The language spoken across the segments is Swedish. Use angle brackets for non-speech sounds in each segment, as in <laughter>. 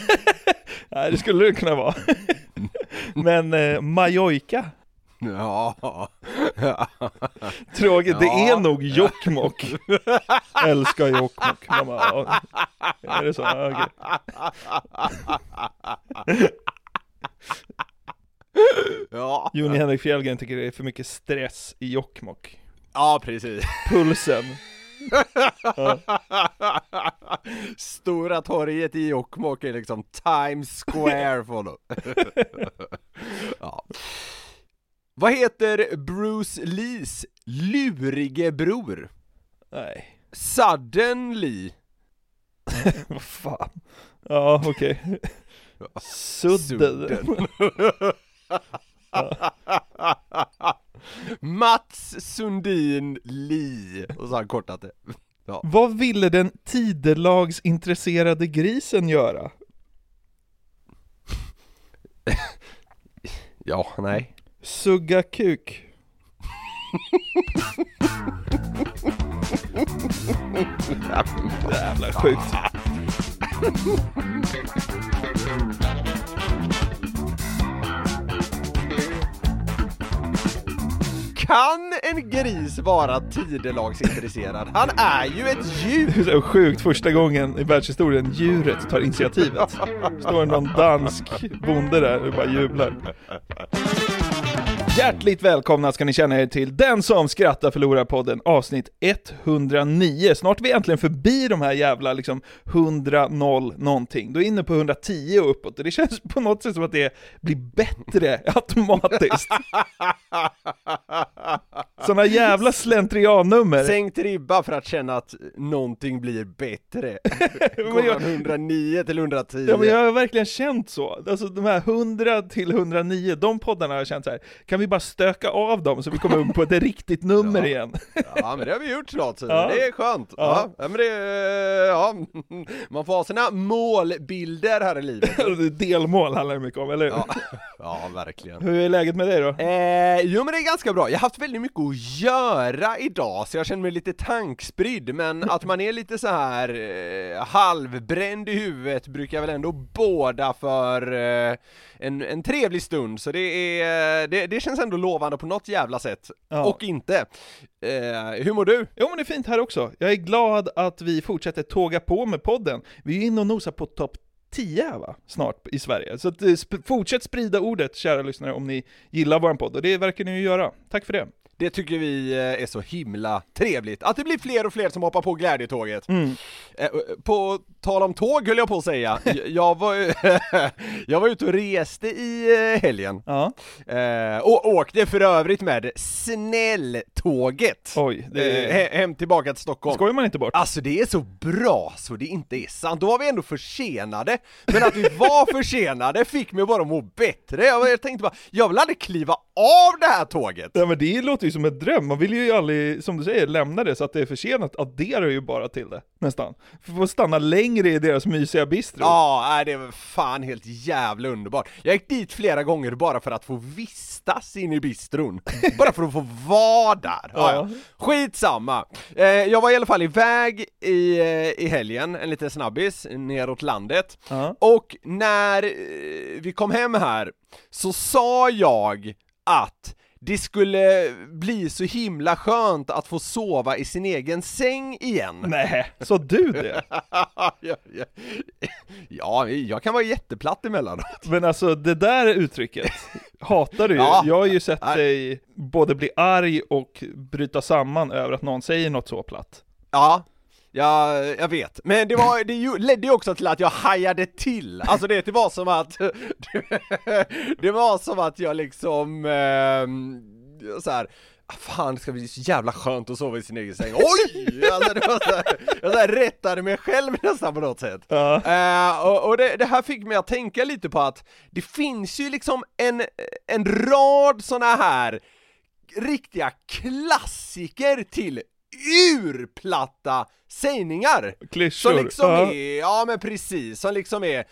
<laughs> Nej, det skulle det kunna vara. <laughs> Men eh, Mallorca, Ja. <laughs> tråkigt, det Ja. är nog Jokkmokk. Älskar Jokkmokk. Bara, ja, Är det så? Ja, okej. ja. Jon Henrik Fjällgren tycker det är för mycket stress i Jokkmokk. Ja, precis. Pulsen. <laughs> Stora torget i Jokkmokk är liksom Times Square för honom. <laughs> ja. Vad heter Bruce Lees lurige bror? Nej, Suddenly. <laughs> vad fan. Ja, okej. Sudden. Mats Sundin Lee. Och så har han kortat det. <laughs> Ja. Vad ville den tidelagsintresserade grisen göra? <laughs> Ja, nej. Sugga kuk. <laughs> Jävla sjukt. Kan en gris vara tidelagsintresserad? Han är ju ett djur! Det är så sjukt första gången i världshistorien djuret tar initiativet. Står någon dansk bonde där och bara jublar. Hjärtligt välkomna ska ni känna er till Den som skrattar förlorar podden avsnitt 109. Snart är vi äntligen förbi de här jävla liksom 100, 0 någonting. Då är inne på 110 och uppåt och det känns på något sätt som att det blir bättre <laughs> automatiskt. <laughs> Såna jävla <laughs> slentriannummer. Sänkt ribba för att känna att någonting blir bättre. <laughs> Går jag- från 109 till 110. Ja men jag har verkligen känt så, alltså de här 100 till 109, de poddarna har jag känt så här. kan vi bara stöka av dem så vi kommer upp på ett <laughs> riktigt nummer Ja. igen? Ja men det har vi gjort snart, så Ja. det är skönt. Ja. Ja. men det, ja. Man får ha sina målbilder här i livet. Delmål handlar det mycket om, eller hur? Ja, ja verkligen. Hur är läget med dig då? Eh, jo men det är ganska bra, jag har haft väldigt mycket att göra idag så jag känner mig lite tankspridd men att man är lite så här eh, halvbränd i huvudet brukar väl ändå båda för eh, en, en trevlig stund så det är, det, det känns ändå lovande på något jävla sätt. Ja. Och inte. Eh, hur mår du? Jo men det är fint här också. Jag är glad att vi fortsätter tåga på med podden. Vi är inne och nosar på topp 10 här, va? snart i Sverige. Så att, eh, sp- fortsätt sprida ordet kära lyssnare om ni gillar vår podd och det verkar ni ju göra. Tack för det. Det tycker vi eh, är så himla trevligt, att det blir fler och fler som hoppar på glädjetåget. Mm. Eh, På tal om tåg höll jag på att säga, <laughs> Jag- var, <laughs> jag var ute och reste i eh, helgen, Ja, eh, och åkte för övrigt med snälltåget oj. Det eh, he- hem tillbaka till Stockholm. skojar man inte bort. Alltså det är så bra så det inte är sant, då var vi ändå försenade, men att vi var <laughs> försenade fick mig bara att må bättre, jag, jag tänkte bara, jag vill aldrig kliva av det här tåget! Ja men det låter ju som en dröm, man vill ju aldrig, som du säger, lämna det så att det är försenat, adderar ju bara till det, nästan. För att stanna längre i deras mysiga bistro. Ja, det var fan helt jävla underbart. Jag gick dit flera gånger bara för att få vistas in i bistron. <laughs> bara för att få vara där. Ja. Ja. Skitsamma. Eh, jag var i alla fall iväg i, eh, i helgen, en liten snabbis, neråt landet. Ja. Och när eh, vi kom hem här så sa jag att det skulle bli så himla skönt att få sova i sin egen säng igen. Nej, sa du det? <laughs> ja, ja, ja, jag kan vara jätteplatt emellanåt. Men alltså det där uttrycket hatar du ju. <laughs> Ja. Jag har ju sett Nej. dig både bli arg och bryta samman över att någon säger något så platt. Ja, Ja, jag vet. Men det, var, det ledde ju också till att jag hajade till. Alltså det, det var som att... <laughs> Det var som att jag liksom... Eh, så här. "Ah, Fan, det ska bli så jävla skönt att sova i sin egen säng. Oj! Alltså, det var så här, jag så här rättade mig själv nästan på något sätt. Ja. Eh, och och det, det här fick mig att tänka lite på att det finns ju liksom en, en rad såna här riktiga klassiker till urplatta sägningar! Klyschor. Som liksom ja. är, ja men precis, som liksom är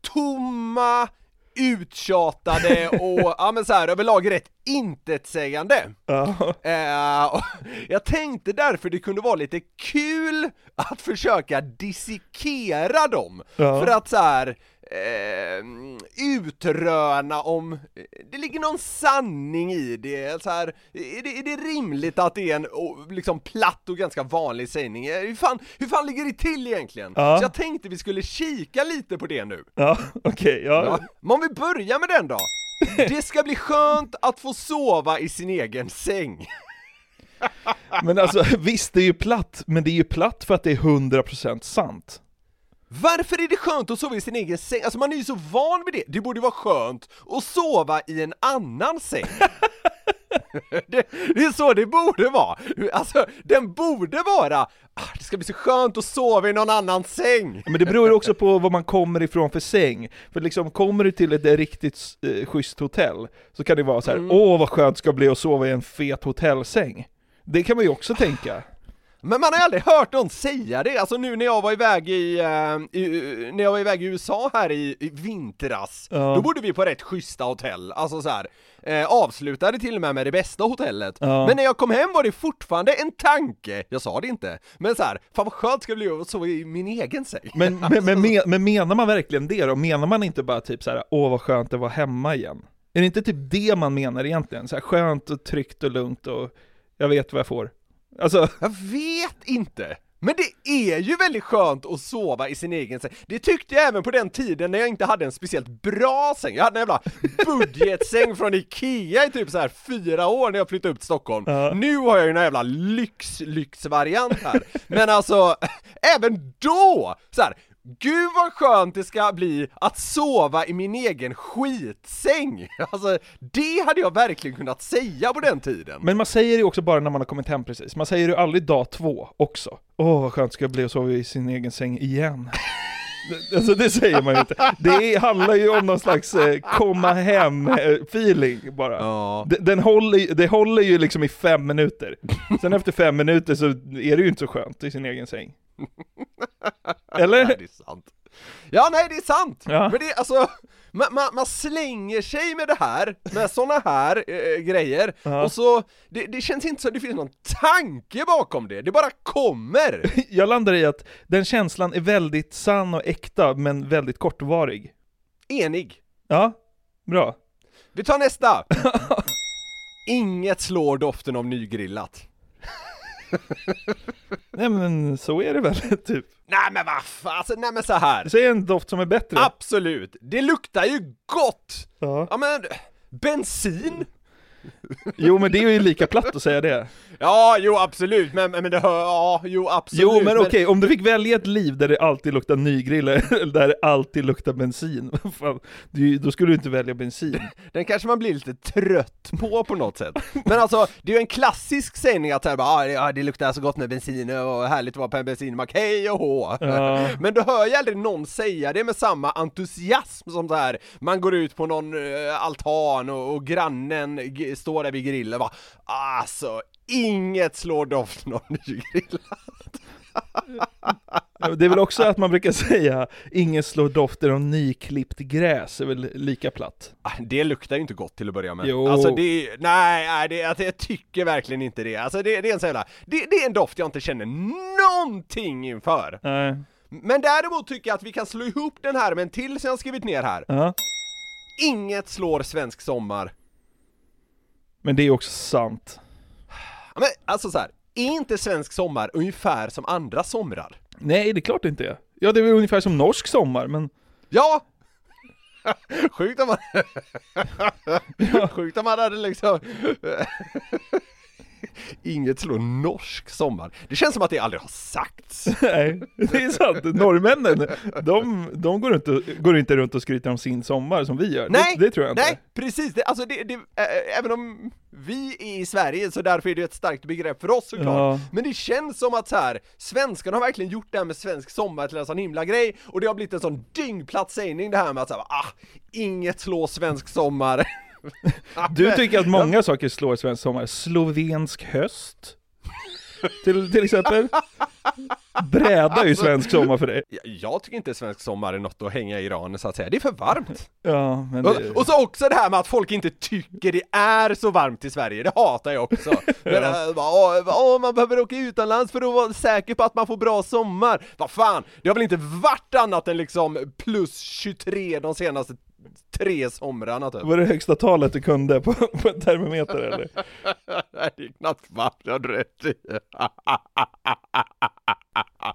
tomma, uttjatade och ja men så här överlag rätt intetsägande. Ja. Eh, jag tänkte därför det kunde vara lite kul att försöka dissekera dem. Ja. För att så här eh, utröna om det ligger någon sanning i det. Så här, är, det är det rimligt att det är en oh, liksom platt och ganska vanlig sägning? Eh, Hur fan, hur fan ligger det till egentligen? Ja. Så jag tänkte vi skulle kika lite på det nu. Ja, <laughs> okej, ja. Ja. Men om vi börjar med den då? Det ska bli skönt att få sova i sin egen säng. Men alltså <laughs> visst, det är ju platt, men det är ju platt för att det är 100% sant. Varför är det skönt att sova i sin egen säng? Alltså man är ju så van vid det, det borde vara skönt att sova i en annan säng. <laughs> det, det är så det borde vara! Alltså, den borde vara ah, det ska bli så skönt att sova i någon annan säng! Men det beror ju också på var man kommer ifrån för säng. För liksom, kommer du till ett riktigt eh, schysst hotell, så kan det vara så här: åh vad skönt det ska bli att sova i en fet hotellsäng. Det kan man ju också tänka. Men man har aldrig hört någon säga det, alltså nu när jag var iväg i, eh, i när jag var iväg i USA här i, i vintras, Ja. då bodde vi på rätt schyssta hotell, alltså så här. Eh, avslutade till och med med det bästa hotellet. Ja. Men när jag kom hem var det fortfarande en tanke, jag sa det inte, men så här, fan vad skönt ska det bli att sova i min egen säng. Men, <laughs> men, men, men, men menar man verkligen det då? Menar man inte bara typ så här: åh vad skönt det var hemma igen? Är det inte typ det man menar egentligen? Så här, skönt och tryggt och lugnt och jag vet vad jag får. Alltså, Jag vet inte! Men det är ju väldigt skönt att sova i sin egen säng. Det tyckte jag även på den tiden när jag inte hade en speciellt bra säng. Jag hade en jävla budgetsäng från Ikea i typ så här fyra år när jag flyttade upp till Stockholm. Ja. Nu har jag ju en jävla lyx, lyxvariant här. Men alltså, <laughs> även då! Så här, Gud vad skönt det ska bli att sova i min egen skitsäng! <laughs> Alltså, det hade jag verkligen kunnat säga på den tiden. men man säger det också bara när man har kommit hem precis. Man säger det aldrig dag två också. Åh vad skönt det ska bli att sova i sin egen säng igen. <laughs> Alltså det säger man ju inte. Det handlar ju om någon slags eh, komma hem-feeling bara. Ja. Den, håller, det håller ju liksom i fem minuter. Sen efter fem minuter så är det ju inte så skönt i sin egen säng. <laughs> Eller? Nej, det är sant. Ja, nej det är sant! Ja. Men det är alltså, man, man, man slänger sig med det här, med såna här eh, grejer, Ja. och så, det, det känns inte som det finns någon tanke bakom det, det bara kommer! <laughs> Jag landar i att den känslan är väldigt sann och äkta, men väldigt kortvarig. Enig. Ja, bra. Vi tar nästa! <laughs> Inget slår doften av nygrillat. <laughs> Nej men så är det väl, <laughs> typ. Nej men vad fan, alltså, nej men så här. Säg en doft som är bättre. Absolut, det luktar ju gott! Ja. Ja men, bensin? Jo men det är ju lika platt att säga det. Ja, jo absolut, men, men det hör, ja, jo absolut. Jo men okej, om du fick välja ett liv där det alltid luktar nygrill, eller där det alltid luktar bensin, <laughs> fan, då skulle du inte välja bensin. Den kanske man blir lite trött på på något sätt. Men alltså, det är ju en klassisk sägning att här, bara, ah, det, ah, det luktar så gott med bensin och härligt att vara på en bensinmack, hej och hå! Ja. Men du hör ju aldrig någon säga det med samma entusiasm som så här. man går ut på någon eh, altan och, och grannen g- står där vid grillen bara alltså, inget slår doften av nygrillat. Det är väl också att man brukar säga, ingen slår doften av nyklippt gräs, är väl lika platt. Ah, Det luktar ju inte gott till att börja med. Jo. Alltså det, nej, nej det, alltså, jag tycker verkligen inte det. Alltså det, det är en sån jävla, det, det är en doft jag inte känner någonting inför. Nej. Men däremot tycker jag att vi kan slå ihop den här med en till som jag har skrivit ner här. Ja. Inget slår svensk sommar. Men det är också sant. Men alltså så här, är inte svensk sommar ungefär som andra somrar? Nej, det är klart det inte är. Ja, det är väl ungefär som norsk sommar, men Ja! <laughs> Sjukt om man... <laughs> Sjukt om man hade liksom... Inget slår norsk sommar. Det känns som att det aldrig har sagts. <laughs> nej, det är sant. Norrmännen, de, de går, inte, går inte runt och skryter om sin sommar som vi gör. Nej, det, det tror jag inte. Nej, precis. Det, alltså det, det, äh, även om vi är i Sverige så därför är det ett starkt begrepp för oss såklart. Ja. Men det känns som att så här, svenskarna har verkligen gjort det här med svensk sommar till en sån himla grej och det har blivit en sån dyngplatt sägning det här med att så här, ah, inget slår svensk sommar. <laughs> Du tycker att många saker slår svensk sommar. Slovensk höst? till, till exempel? Bräda är ju svensk sommar för dig. Jag, tycker inte svensk sommar är något att hänga i Iran så att säga, det är för varmt. Ja, men det... och så också det här med att folk inte tycker det är så varmt i Sverige, det hatar jag också. <laughs> Men, Ja. äh, åh, åh, man behöver åka utomlands för att vara säker på att man får bra sommar. Vad fan, det har väl inte varit annat än liksom plus 23 de senaste tre somrarna typ. Var det högsta talet du kunde på, <laughs> på en termometer eller? <laughs> Nej, det är knappt du rätt i.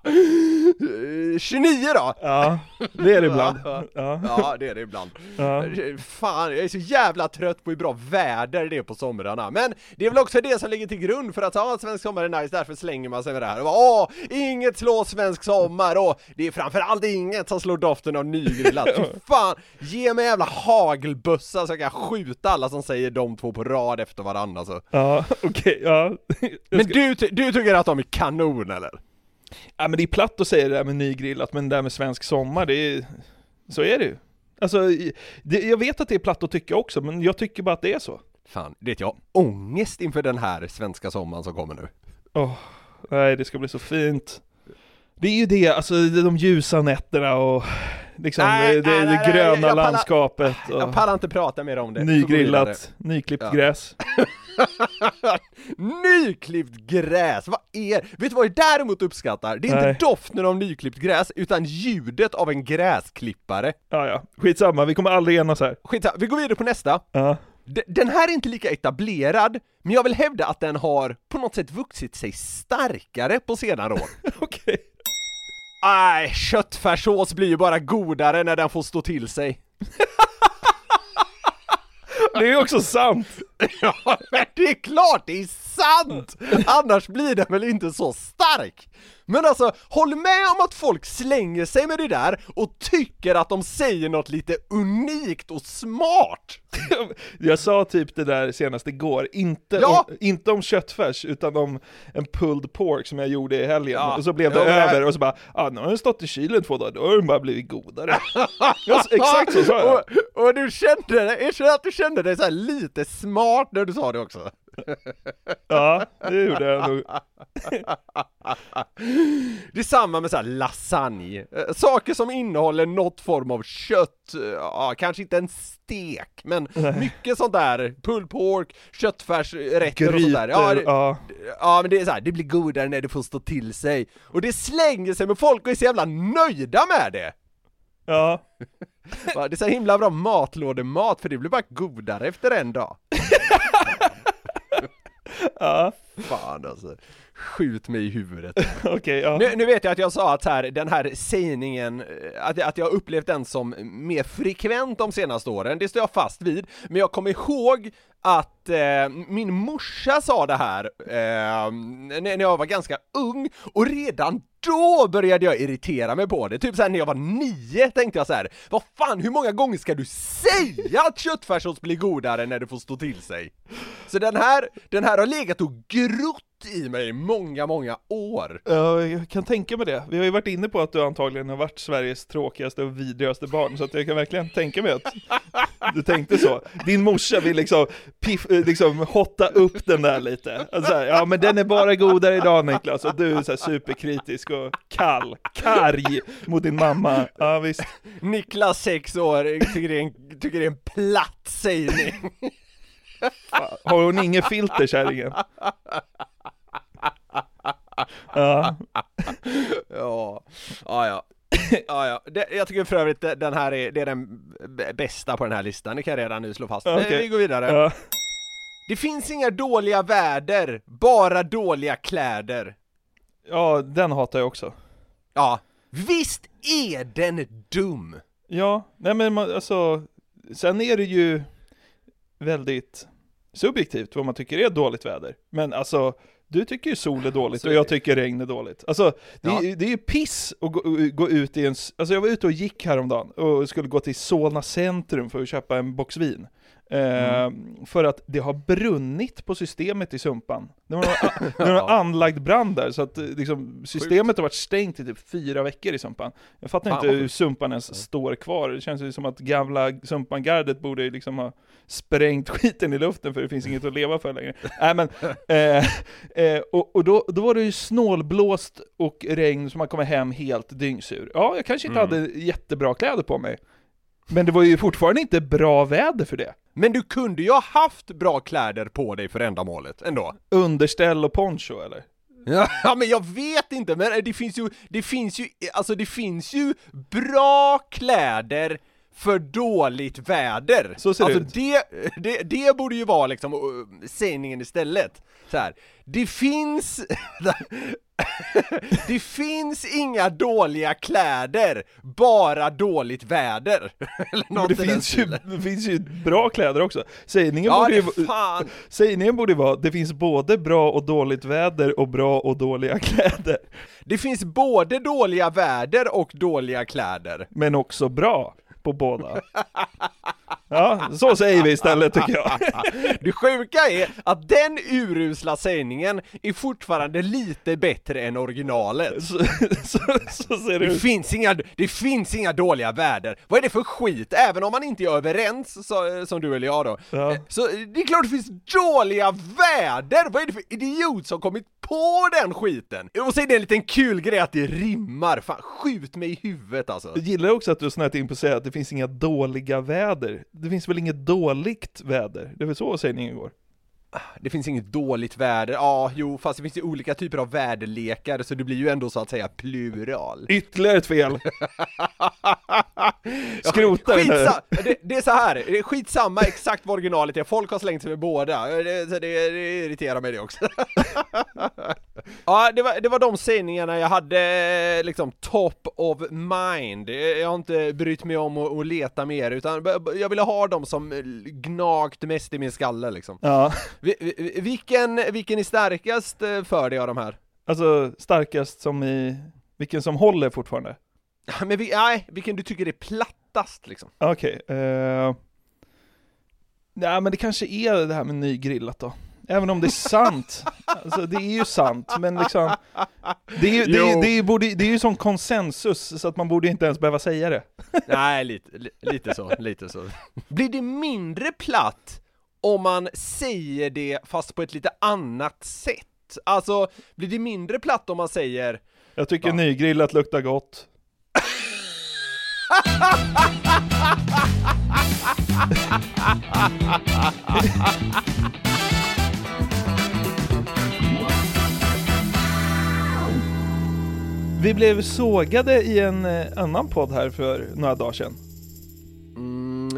<laughs> 29 då! Ja, det är det ibland. <laughs> Ja. Ja. Det är det ibland. Ja. Fan, jag är så jävla trött på hur bra väder det är på somrarna. Men det är väl också det som ligger till grund för att ja, svensk sommar är nice, därför slänger man sig med det här. Och bara, Åh, inget slår svensk sommar! Och det är framförallt inget som slår doften av nygrillat. <laughs> Fy fan, ge mig jävla hagelbössa så jag kan skjuta alla som säger de två på rad efter varandra så. Ja, okej, ja. Jag Men ska- du, du tycker att de är kanon eller? Ja men det är platt att säga det där med nygrillat, men det där med svensk sommar, det är... Så är det ju. Alltså, det, jag vet att det är platt att tycka också, men jag tycker bara att det är så. Fan, vet jag ångest inför den här svenska sommaren som kommer nu. Åh, nej det ska bli så fint. Det är ju det, alltså de ljusa nätterna och liksom Nej, det, det, nej, nej, det nej, gröna landskapet och Jag pallar inte prata mer om det. Nygrillat, nyklippt Ja. gräs. <laughs> <laughs> Nyklippt gräs, vad är Vet du vad jag däremot uppskattar? Det är Nej. inte doften av nyklippt gräs, utan ljudet av en gräsklippare. Ja, ja, skitsamma, vi kommer aldrig enas här. Skitsamma, vi går vidare på nästa. Ja. D- Den här är inte lika etablerad, men jag vill hävda att den har på något sätt vuxit sig starkare på senare år. <laughs> Okej. Nej, köttfärssås blir ju bara godare när den får stå till sig. <laughs> Det är ju också sant! <laughs> Ja, men det är klart det är sant! Annars blir den väl inte så stark? Men alltså, håll med om att folk slänger sig med det där och tycker att de säger något lite unikt och smart! <laughs> Jag sa typ det där senast igår, inte, Ja. om, inte om köttfärs utan om en pulled pork som jag gjorde i helgen, Ja. och så blev det Ja, över och så bara ah, nu har den stått i kylen två dagar, då har den bara blivit godare. <laughs> ja, exakt så sa jag. Och, och du kände jag känner att du kände dig så här lite smart när du sa det också. <laughs> Ja, det gjorde jag nog. <laughs> Det är samma med så här lasagne, Eh, saker som innehåller något form av kött, eh, ja, kanske inte en stek, men <laughs> mycket sånt där, pulled pork, köttfärsrätter och sånt där. Ja, det, ja. ja men det är så här, det blir godare när det får stå till sig. Och det slänger sig med folk och är så jävla nöjda med det! Ja. <laughs> Va, Det är så himla bra matlådemat för det blir bara godare efter en dag. <laughs> ja. Fan alltså, skjut mig i huvudet. <laughs> Okej, ja. Nu, nu vet jag att jag sa att här, den här sägningen, eh, att, att jag upplevt den som mer frekvent de senaste åren, det står jag fast vid, men jag kommer ihåg att eh, min morsa sa det här eh, när jag var ganska ung, och redan då började jag irritera mig på det, typ såhär när jag var nio tänkte jag så här: vad fan hur många gånger ska du säga att köttfärssås blir godare när det får stå till sig? Så den här, den här har legat och grott i mig i många, många år. Ja, jag kan tänka mig det. Vi har ju varit inne på att du antagligen har varit Sveriges tråkigaste och vidrigaste barn, så att jag kan verkligen tänka mig att du tänkte så. Din morsa vill liksom, piff, eh, liksom hotta upp den där lite. Alltså, ja men den är bara godare idag Niklas, och du är så superkritisk och kall, karg mot din mamma. Ja visst. Niklas, sex år, tycker det är en, tycker det är en platt sägning. Har hon inget filter kärringen? Ja, Ja, ja, ja. Ja. Det, jag tycker för övrigt den här är, det är den bästa på den här listan, det kan jag redan nu slå fast. Okej. Vi går vidare. ja. Det finns inga dåliga väder, bara dåliga kläder. Ja, den hatar jag också. Ja, visst är den dum? Ja, nej men man, alltså, sen är det ju väldigt subjektivt vad man tycker är dåligt väder. Men alltså, du tycker ju sol är dåligt och jag tycker regn är dåligt. Alltså, det, är, det är ju piss att gå, gå ut i en... Alltså jag var ute och gick häromdagen och skulle gå till Solna centrum för att köpa en box vin. Eh, För att det har brunnit på systemet i Sumpan. Det var någon, <laughs> det var någon anlagd brand där, så att eh, liksom, systemet har varit stängt i typ fyra veckor i Sumpan. Jag fattar Fan, inte hur. Sumpan ens står kvar. Det känns ju som att gamla Sumpangardet borde liksom ha sprängt <laughs> skiten i luften för det finns inget att leva för längre. <laughs> Nej men, eh, eh, och, och då, då var det ju snålblåst och regn så man kommer hem helt dyngsur. Ja, jag kanske inte Mm. hade jättebra kläder på mig. Men det var ju fortfarande inte bra väder för det. Men du kunde ju ha haft bra kläder på dig för ändamålet ändå. Underställ och poncho eller? Ja <laughs> men jag vet inte, men det finns ju, det finns ju, alltså det finns ju bra kläder för dåligt väder. Så ser det alltså ut. Det, det, det borde ju vara liksom uh, sägningen istället. Så här. det finns, <laughs> det finns inga dåliga kläder, bara dåligt väder. <laughs> Eller Men det finns, ju, det finns ju bra kläder också. Sägningen, Ja, borde det ju, fan. <laughs> sägningen borde ju vara, det finns både bra och dåligt väder och bra och dåliga kläder. Det finns både dåliga väder och dåliga kläder. Men också bra på båda. <laughs> Ja, så säger vi istället tycker jag. <laughs> Det sjuka är att den urusla sägningen är fortfarande lite bättre än originalet. Så, så, så ser det Det ut. finns, inga, det finns inga dåliga väder. Vad är det för skit? Även om man inte är överens, så, som du eller jag då. Ja. Så det är klart det finns dåliga väder! Vad är det för idiot som kommit på den skiten? Och så är det en liten kul grej att det rimmar. Fan, skjut mig i huvudet alltså. Jag gillar också att du har snöat in på att säga att det finns inga dåliga väder. Det finns väl inget dåligt väder? Det är väl så sägningen går? Det finns inget dåligt väder, ja jo fast det finns ju olika typer av väderlekar så det blir ju ändå så att säga plural. Ytterligare ett fel. <laughs> Skrota. Skitsa- det, det är så här, det är skitsamma exakt vad originalet är, folk har slängt sig med båda, det, det, det irriterar mig det också. <laughs> ja, det var, det var de sägningarna jag hade liksom top of mind. Jag har inte brytt mig om att, att leta mer, utan jag ville ha dem som gnagt mest i min skalle liksom. Ja, Vi- vi- Vilken, vilken är starkast eh, för dig av de här? alltså starkast som i, vilken som håller fortfarande? Men vi, nej, vilken du tycker är plattast liksom? Okej, eh... Nej men det kanske är det här med nygrillat då. Även om det är sant. <laughs> alltså det är ju sant, men liksom Det är ju, det är, det är, borde, det är ju sån konsensus så att man borde inte ens behöva säga det. Nej, lite, li- lite så, lite så. <laughs> Blir det mindre platt om man säger det fast på ett lite annat sätt? Alltså, blir det mindre platt om man säger Jag tycker Ja. nygrillat luktar gott. Vi blev sågade i en eh, annan podd här för några dagar sedan.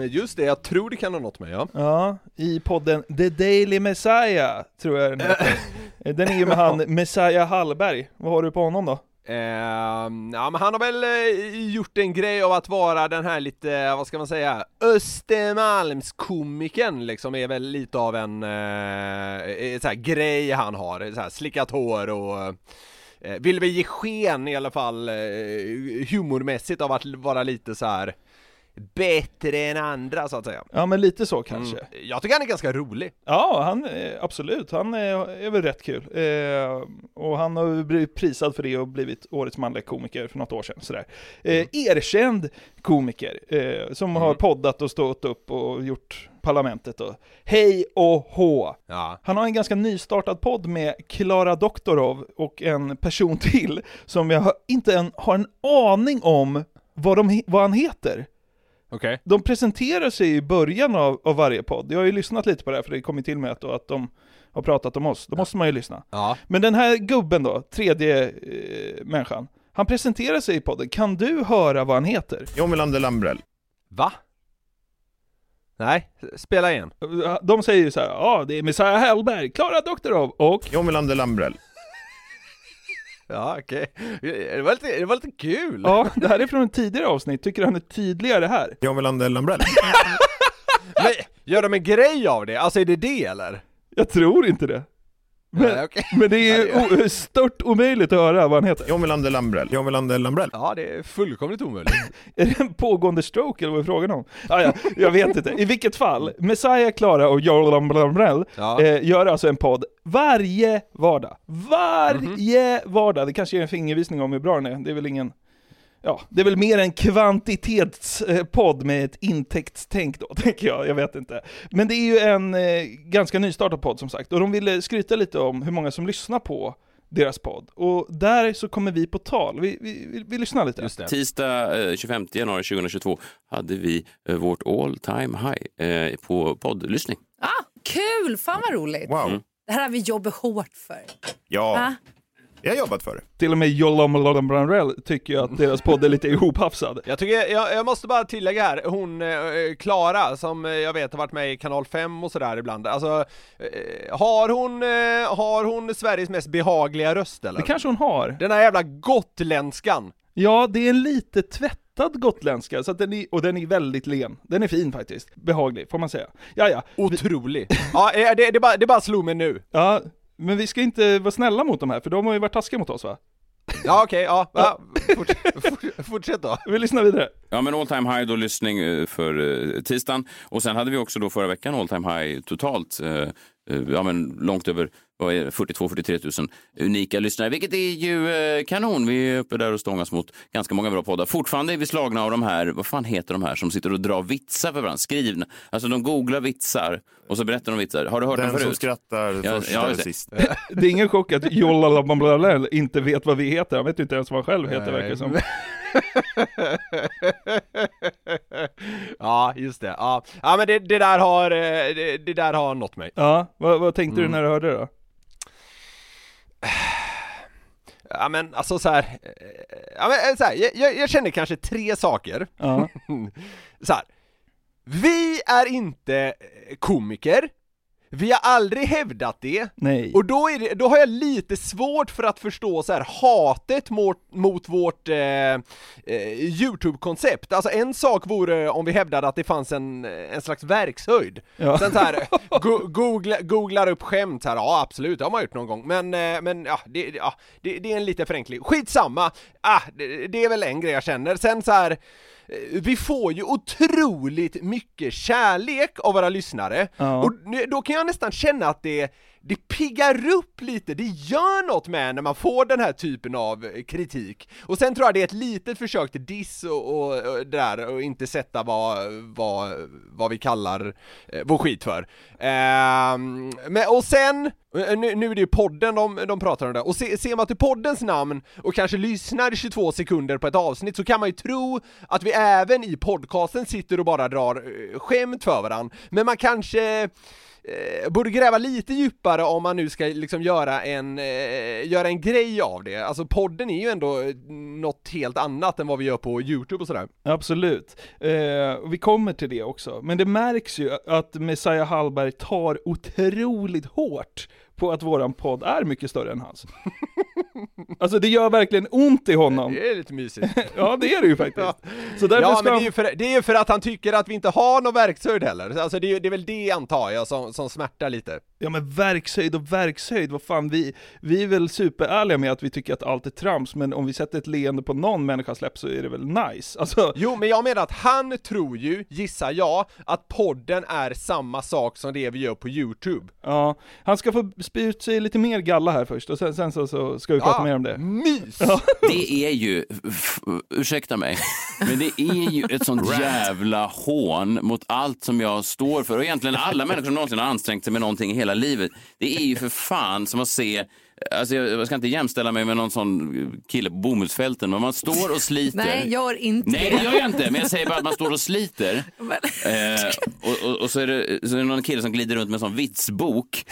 Mm, just det, jag tror det kan ha nått mig ja. Ja, i podden The Daily Messiah, tror jag den <laughs> heter. Eh, Den är ju med han Messiah Hallberg. Vad har du på honom då? Ehm, ja men han har väl eh, gjort en grej av att vara den här lite, vad ska man säga, Östermalmskomikern liksom är väl lite av en eh, så här grej han har, så här slickat hår och eh, vill väl ge sken i alla fall eh, humormässigt av att vara lite så här bättre än andra så att säga. Ja men lite så kanske. Mm. Jag tycker han är ganska rolig. Ja, han, eh, absolut. Han är, är väl rätt kul. Eh, och han har blivit prisad för det och blivit årets manliga komiker för något år sedan. Sådär. Eh, erkänd komiker, eh, som har poddat och stått upp och gjort Parlamentet och hej och hå. Ja. Han har en ganska nystartad podd med Klara Doktorov och en person till som jag inte en, har en aning om vad, de, vad han heter. Okej. De presenterar sig i början av, av varje podd. Jag har ju lyssnat lite på det här för det kom ju till mig att, då, att de har pratat om oss. Då måste man ju lyssna. Ja. Men den här gubben då, tredje eh, människan, han presenterar sig i podden. Kan du höra vad han heter? John Melander Lambrell. Va? Nej, spela igen. De säger ju så här, ja det är Messiah Hellberg, Klara Doktorov och... John Melander Lambrell. <laughs> Ja, okej. Det, var lite, det var lite kul. Ja, det här är från ett tidigare avsnitt, tycker du han är tydligare här? John Melander Lambrell. <laughs> Men, gör de en grej av det? Alltså är det det eller? Jag tror inte det. Men, Nej, okej. men det är ju stört omöjligt att höra vad han heter. John Melander Lambrell. John Melander Lambrell. Ja, det är fullkomligt omöjligt. <laughs> Är det en pågående stroke eller vad är frågan om? Ah, ja, jag vet inte. I vilket fall, Messiah, Klara och Jolan Blambrell Ja. eh, gör alltså en podd varje vardag. Varje vardag! Det kanske är en fingervisning om hur bra den är. Det är väl ingen... Ja, det är väl mer en kvantitetspodd med ett intäktstänk då, <laughs> tänker jag. Jag vet inte. Men det är ju en eh, ganska nystartad podd som sagt, och de ville skryta lite om hur många som lyssnar på deras podd. Och där så kommer vi på tal. Vi, vi, vi, vi lyssnar lite. Just det. Tisdag eh, 25 januari 2022 hade vi eh, vårt all time high eh, på poddlyssning. Ah, kul! Fan vad roligt. Wow. Det här har vi jobbat hårt för. Ja, Va? Jag har jobbat för det. Till och med Jolan Blambrell tycker ju att deras podd är lite <laughs> ihophafsad. Jag, tycker, jag, jag måste bara tillägga här, hon eh, Klara som eh, jag vet har varit med i kanal 5 och sådär ibland, alltså eh, har hon, eh, har hon Sveriges mest behagliga röst eller? Det kanske hon har. Den här jävla gotländskan! Ja, det är en lite tvättad gotländska, så att den är, och den är väldigt len. Den är fin faktiskt. Behaglig, får man säga. Ja, ja. Otrolig! ja, eh, det, det, bara, det bara slog mig nu. ja men vi ska inte vara snälla mot de här, för de har ju varit taskiga mot oss va? Ja okej, ja, ja. Fortsätt, fort- fortsätt då. Vi lyssnar vidare. Ja, men all time high då lyssning eh, för eh, tisdagen. Och sen hade vi också då förra veckan all time high totalt. eh, Ja, men långt över vad är det, 42-43 000 unika lyssnare, vilket är ju eh, kanon. Vi är uppe där och stångas mot ganska många bra poddar. Fortfarande är vi slagna av de här, vad fan heter de här som sitter och drar vitsar för varandra? Skrivna. Alltså de googlar vitsar och så berättar de vitsar. Har du hört dem Den som förut? skrattar Ja, först ja, eller det- sist. <laughs> Det är ingen chock att Blambrell inte vet vad vi heter. Han vet inte ens vad han själv heter verkar som. <laughs> ja, just det. Ja, ja men det, det där har, eh, det, det där har nått mig. Ja, vad, vad tänkte Mm. du när du hörde det då? Ja men alltså så här, eh, ja, men, eh, så här jag, jag, känner kanske tre saker. Ja. <laughs> så här. Vi är inte eh, komiker, vi har aldrig hävdat det, Nej. och då, är det, då har jag lite svårt för att förstå så här hatet mot, mot vårt eh, eh, YouTube-koncept. Alltså en sak vore om vi hävdade att det fanns en, en slags verkshöjd. Ja. Sen så här, <laughs> go googla, googlar upp skämt här, ja absolut, det har man gjort någon gång, men, eh, men ja, det, ja det, det är en liten förenkling. Skitsamma, ah, det, det är väl en grej jag känner. Sen så här vi får ju otroligt mycket kärlek av våra lyssnare, Ja. och då kan jag nästan känna att det, det piggar upp lite, det gör något med när man får den här typen av eh, kritik. Och sen tror jag det är ett litet försök till diss och, och, och det där, och inte sätta vad, vad, vad vi kallar eh, vår skit för. Eh, men, och sen, eh, nu, nu är det ju podden de, de pratar om det, och se, ser man till poddens namn och kanske lyssnar 22 sekunder på ett avsnitt så kan man ju tro att vi även i podcasten sitter och bara drar eh, skämt för varandra, men man kanske eh, borde gräva lite djupare om man nu ska liksom göra en, eh, göra en grej av det. Alltså podden är ju ändå eh, något helt annat än vad vi gör på YouTube och sådär. Absolut. Eh, vi kommer till det också. Men det märks ju att Messiah Hallberg tar otroligt hårt på att våran podd är mycket större än hans alltså det gör verkligen ont i honom. Det är lite mysigt. <laughs> Ja det är det ju faktiskt. Så därför Ja ska men det är, han... ju för, det är ju för att han tycker att vi inte har någon verkshöjd heller, alltså det är, det är väl det antar jag som, som smärtar lite. Ja men verkshöjd och verkshöjd, vad fan vi, vi är väl superärliga med att vi tycker att allt är trams, men om vi sätter ett leende på någon människas läpp så är det väl nice. Alltså, Jo, men jag menar att han tror ju, gissar jag, att podden är samma sak som det vi gör på YouTube. ja, han ska få spy ut sig lite mer galla här först, och sen, sen så, så ska vi prata mer om det. Mys! <laughs> Det är ju, ursäkta mig, men det är ju ett sånt jävla hån mot allt som jag står för och egentligen alla människor som någonsin har ansträngt sig med någonting i hela livet. Det är ju för fan som att se Alltså jag, jag ska inte jämställa mig med någon sån kille på bomullsfälten, men man står och sliter. Nej, gör inte Nej, det gör jag inte, men jag säger bara att man står och sliter. <laughs> Eh, och, och, och så, är det, så är det någon kille som glider runt med en sån vitsbok.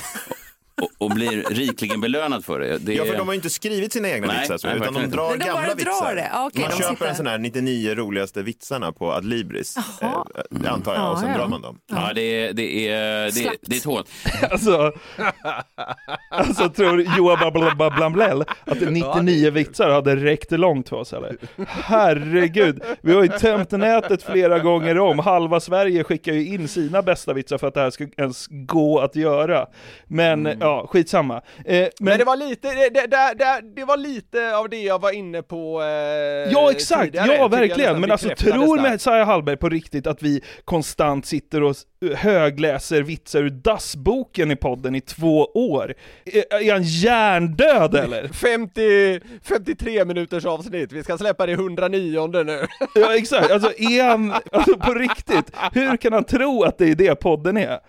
Och, och blir rikligen belönad för det. det Ja, för de har ju inte skrivit sina egna Nej, vitsar så, nej, utan de drar inte. De gamla drar vitsar. det. Okej, man de köper sitter- en sån här 99 roligaste vitsarna på Adlibris, Jaha. eh, antar jag, och sen Ja, ja. drar man dem. Ja, det är, det är, det är, det är ett hån. <laughs> Alltså, alltså tror Johan Bla- Bla- Blamblell att 99 vitsar hade räckt långt för oss eller? Herregud, vi har ju tömt nätet flera gånger om, halva Sverige skickar ju in sina bästa vitsar för att det här ska ens gå att göra. Men ja, skitsamma. Eh, men, Men det var lite, det, det, det, det, var lite av det jag var inne på eh, Ja exakt, tidigare, ja verkligen. Men alltså tror. Messiah Hallberg på riktigt att vi konstant sitter och s- högläser vitsar ur dassboken i podden i två år? Är, är han hjärndöd eller? 50, 53 minuters avsnitt, vi ska släppa det 109 nu. Ja exakt, alltså är han, alltså på riktigt, hur kan han tro att det är det podden är?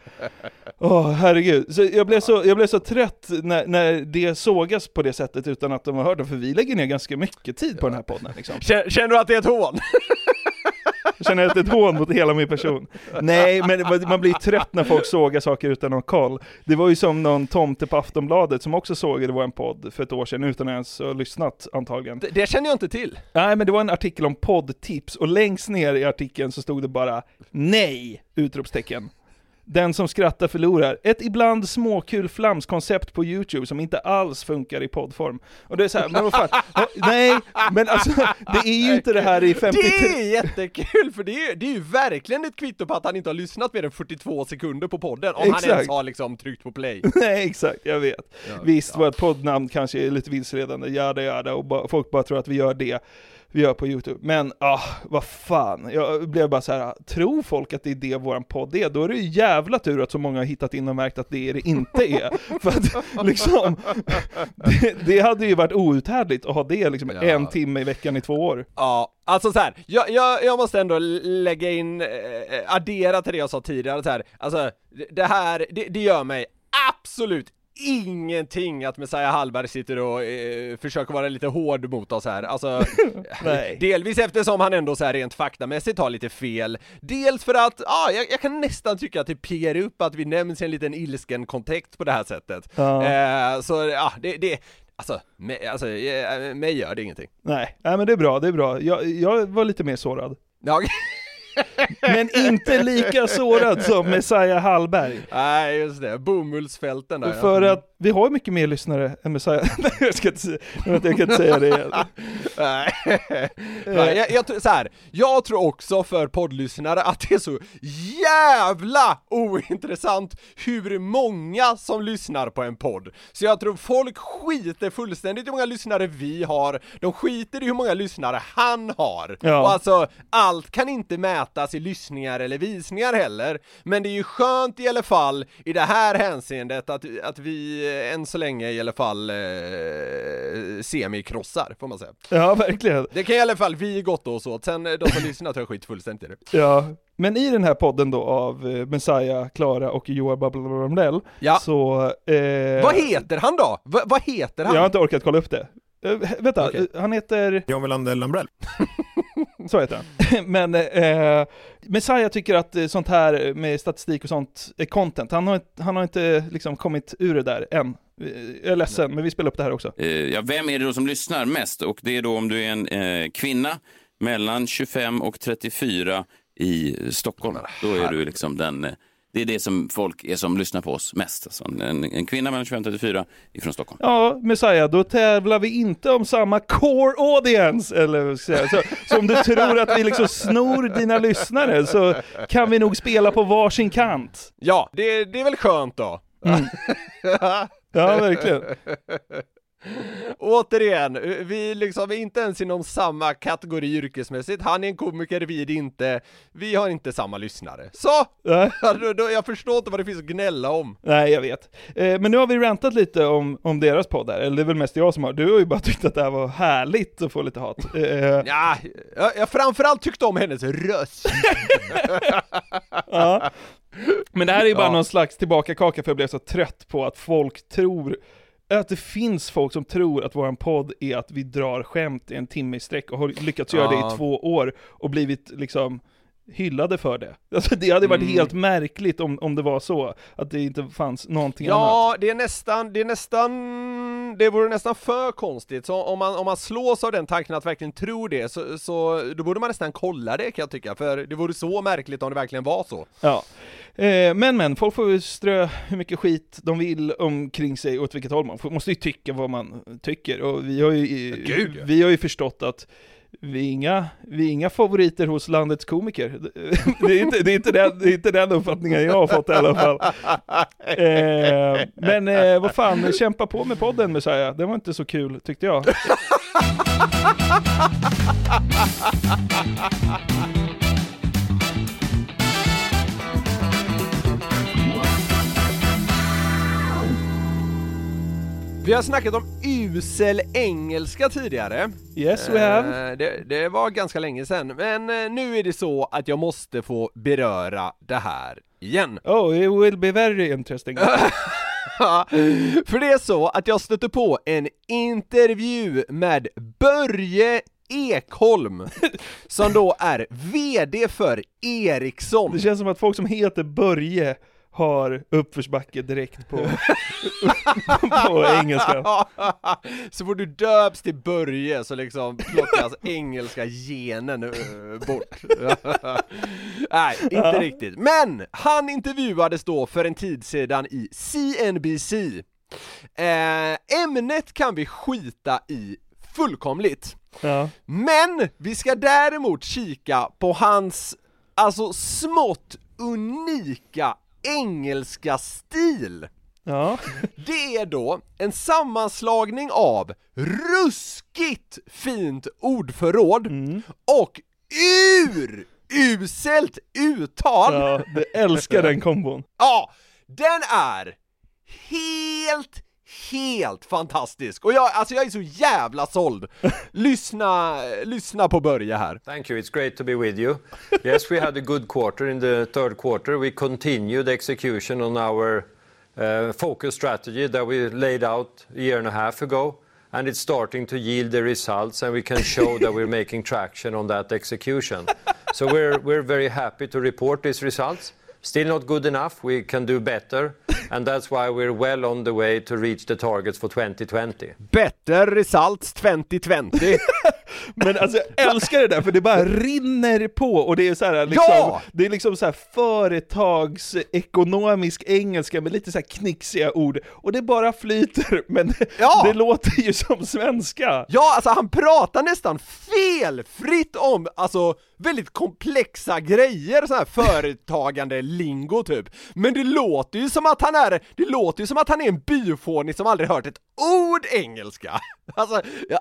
Åh herregud, så jag, blev så, jag blev så trött när, när det sågas på det sättet utan att de har hört det, för vi lägger ner ganska mycket tid på den här podden liksom. Känner, du att det är ett hån? Jag <laughs> känner att det är ett hån mot hela min person. Nej, men man- blir trött när folk sågar saker utan någon koll. Det var ju som någon tomte på Aftonbladet som också sågade vår podd för ett år sedan utan att ens ha lyssnat antagligen. Det, det känner jag inte till. Nej, men det var en artikel om poddtips och längst ner i artikeln så stod det bara NEJ! Utropstecken. Den som skrattar förlorar. Ett ibland småkul flamskoncept på YouTube som inte alls funkar i poddform. Och det är så här, men vad fan, ja, nej, men alltså det är ju inte det här i 53... Det är jättekul, för det är, det är ju verkligen ett kvitto på att han inte har lyssnat mer än 42 sekunder på podden, om han Exakt. ens har liksom tryckt på play. <laughs> Nej, exakt, jag vet. Visst, vårt poddnamn kanske är lite vilseledande, jada jada, och ba, folk bara tror att vi gör det vi gör på YouTube. Men, ah, vad fan. Jag blev bara så här, tror folk att det är det våran podd är, då är det ju jävla tur att så många har hittat in och märkt att det är det inte är. <laughs> För att liksom, <laughs> det, det hade ju varit outhärdligt att ha det liksom Ja. en timme i veckan i två år. Ja, alltså så här, jag, jag, jag måste ändå lägga in, eh, addera till det jag sa tidigare så här. alltså det- det här, det, det gör mig absolut ingenting att Messiah Hallberg sitter och eh, försöker vara lite hård mot oss här, alltså. <laughs> Delvis eftersom han ändå så här rent faktamässigt har lite fel, dels för att, ja, jag, jag kan nästan tycka att det piggar upp att vi nämns i en liten ilsken kontext på det här sättet. Ja. Eh, så ja, det, det, alltså, mig, alltså, eh, mig gör det ingenting. Nej, nej men det är bra, det är bra. Jag, jag var lite mer sårad. Ja, Men inte lika sårad som Messiah Hallberg. Nej just det, bomullsfälten där ja. För att vi har mycket mer lyssnare än Messiah. <laughs> Nej, jag ska inte, jag kan inte säga det igen. Nej, jag, jag, så här, jag tror också för poddlyssnare att det är så jävla ointressant hur många som lyssnar på en podd. Så jag tror folk skiter fullständigt i hur många lyssnare vi har, de skiter i hur många lyssnare han har. Ja. Och alltså, allt kan inte mätas i lyssningar eller visningar heller, men det är ju skönt i alla fall i det här hänseendet att, att vi eh, än så länge i alla fall eh, semikrossar, får man säga. Ja, verkligen. Det kan i alla fall vi gott oss åt, sen eh, de som <laughs> lyssnar jag skit fullständigt i det. Ja, men i den här podden då av eh, Messiah, Klara och Johan Babbelamrell Ja. så... Eh, Vad heter han då? Va, vad heter han? Jag har inte orkat kolla upp det. Eh, vänta, eh, han heter... John Welander Lambrell. <laughs> Så heter han. <laughs> Men eh, Messiah tycker att eh, sånt här med statistik och sånt är content. Han har, inte- han har inte liksom kommit ur det där än. Eh, Jag är ledsen, men vi spelar upp det här också. Eh, Ja, vem är det då som lyssnar mest? Och det är då om du är en eh, kvinna mellan 25 och 34 i Stockholm. Då är du liksom den... Det är det som folk är som lyssnar på oss mest. Alltså en, en kvinna mellan 25 och 34 ifrån Stockholm. Ja, Messiah, då tävlar vi inte om samma core audience, eller. Så, så om du tror att vi liksom snor dina lyssnare så kan vi nog spela på varsin kant. Ja, det, det är väl skönt då? <laughs> Ja, verkligen. Återigen, eh, vi liksom är inte ens inom samma kategori yrkesmässigt, han är en komiker, vi är det inte, vi har inte samma lyssnare. Så! <laughs> Då- Jag förstår inte vad det finns att gnälla om. Nej, jag vet. Eh, men nu har vi rantat lite om, om deras podd här, eller det är väl mest jag som har. Du har ju bara tyckt att det här var härligt att få lite hat. Eh, Ja, jag, jag framförallt tyckte om hennes röst. <laughs> ja. Men det här är ju bara Ja. någon slags tillbakakaka för jag blev så trött på att folk tror att det finns folk som tror att våran podd är att vi drar skämt i en timme i sträck och har lyckats göra det Ja. i två år och blivit liksom hyllade för det. Alltså det hade varit Mm. helt märkligt om, om det var så, att det inte fanns någonting annat. Ja, det är nästan, det är nästan, det vore nästan för konstigt. Så om man, om man slås av den tanken att verkligen tro det, så, så då borde man nästan kolla det kan jag tycka, för det vore så märkligt om det verkligen var så. Ja. Eh, men men, folk får ju strö hur mycket skit de vill omkring sig åt vilket håll man får, måste ju tycka vad man tycker. Och vi har ju, Gud, ja. vi har ju förstått att vi är, inga, vi är inga favoriter hos landets komiker. <laughs> Det är inte, det är inte, den, det är inte den uppfattningen jag har fått i alla fall. <laughs> Eh, men eh, vad fan, kämpa på med podden Messiah. Det var inte så kul tyckte jag. <laughs> Vi har snackat om usel engelska tidigare. Yes we have. Eh, Det, det var ganska länge sedan, men eh, nu är det så att jag måste få beröra det här igen. <laughs> Oh, it will be very interesting. <laughs> För det är så att jag stötte på en intervju med Börje Ekholm, <laughs> som då är VD för Ericsson. Det känns som att folk som heter Börje har uppförsbacke direkt på, <laughs> på engelska. <laughs> så får du döps till Börje så liksom plockas engelska genen eh, bort. <laughs> Nej, inte riktigt. Men han intervjuades då för en tid sedan i CNBC. Eh, ämnet kan vi skita i fullkomligt. Ja. Men vi ska däremot kika på hans, alltså smått unika engelska stil. Ja. Det är då en sammanslagning av ruskigt fint ordförråd och uruselt uttal. ja, du älskar den kombon. Ja, den är helt, helt fantastisk! Och jag, alltså jag är så jävla såld! <laughs> lyssna, lyssna på Börje här. Thank you. It's great to be with you. Yes, we had a good quarter in the third quarter. We continued execution on our uh, focus strategy that we laid out a year and a half ago. And it's starting to yield the results, and we can show that we're making traction on that execution. So we're, we're very happy to report these results. Still not good enough. We can do better. And that's why we're well on the way to reach the targets for 2020. Better results 2020. <laughs> Men alltså jag älskar det där för det bara rinner på och det är så här, liksom, Ja! det är liksom så här företagsekonomisk engelska med lite så här knixiga ord och det bara flyter <laughs> men Ja! det låter ju som svenska. Ja, alltså han pratar nästan felfritt om, alltså väldigt komplexa grejer, så här företagande lingo typ. Men det låter ju som att han är, det låter ju som att han är en byfånig som aldrig hört ett ord engelska. <laughs> Alltså, jag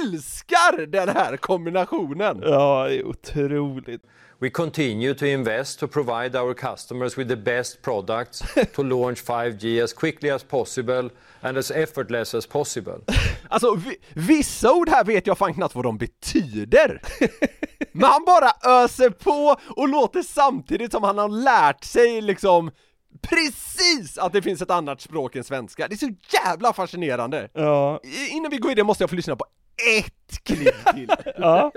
älskar den här kombinationen! Ja, det är otroligt. We continue to invest to provide our customers with the best products to <laughs> launch 5G as quickly as possible and as effortless as possible. <laughs> Alltså vi, vissa ord här vet jag fan knappt vad de betyder. Men han bara öser på och låter samtidigt som han har lärt sig liksom precis att det finns ett annat språk än svenska. Det är så jävla fascinerande. Ja, Innan vi går in det måste jag få lyssna på ett klipp till. <laughs> ja,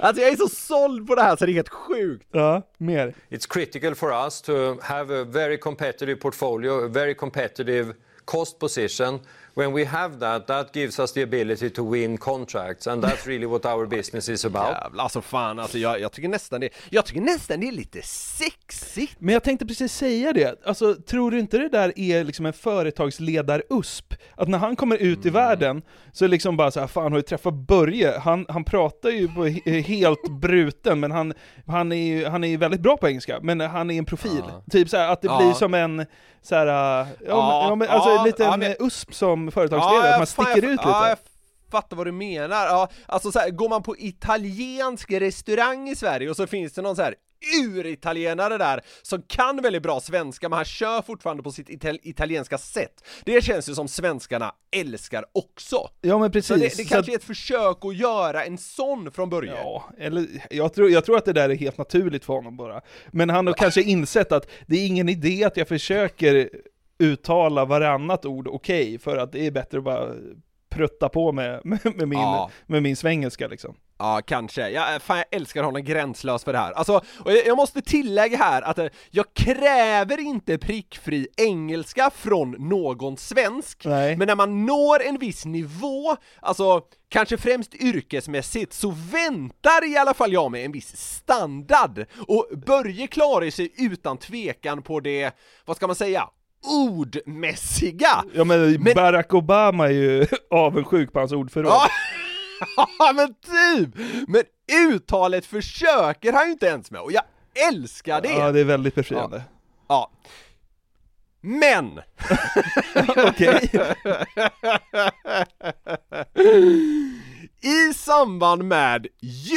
alltså jag är så såld på det här så det är helt sjukt. ja, mer. It's critical for us to have a very competitive portfolio, a very competitive cost position. When we have that, that gives us the ability to win contracts and that's really what our business is about. Jävlar, alltså fan alltså jag, jag tycker nästan det, jag tycker nästan det är lite sexigt. Men jag tänkte precis säga det, alltså tror du inte det där är liksom en företagsledar-USP? Att när han kommer ut i världen, så är det liksom bara så här, fan har du träffat Börje? Han, han pratar ju på he- helt <laughs> bruten, men han, han, är ju, han är ju väldigt bra på engelska, men han är en profil. Typ så här, att det Ja. blir som en, så här, ja, men, Ja, ja, men, alltså ja, en liten ja, men- USP som företagsledare, jag- att man sticker ut lite. Ja, jag fattar vad du menar. Ja, alltså så här, går man på italiensk restaurang i Sverige och så finns det någon så här uritalienare där som kan väldigt bra svenska men han kör fortfarande på sitt ital- italienska sätt. Det känns ju som svenskarna älskar också. Ja men Så precis. det, det Så kanske att- är ett försök att göra en sån från början. Ja, eller jag tror, jag tror att det där är helt naturligt för honom bara. Men han har kanske insett att det är ingen idé att jag försöker uttala varannat ord okej, för att det är bättre att bara prutta på med, <laughs> med, med, min, Ja. med min svengelska liksom. Ja, kanske. Jag, fan, jag älskar honom gränslös för det här. Alltså, och jag, jag måste tillägga här att eh, jag kräver inte prickfri engelska från någon svensk, Nej. men när man når en viss nivå, alltså kanske främst yrkesmässigt, så väntar i alla fall jag mig en viss standard. Och Börje klarar sig utan tvekan på det, vad ska man säga, ordmässiga. Ja men, Men- Barack Obama är ju <laughs> avundsjuk på hans ordförråd. Ja, <laughs> ja men typ! Men uttalet försöker han ju inte ens med, och jag älskar det! Ja, det är väldigt befriande. Ja. Men! <laughs> Okej. I samband med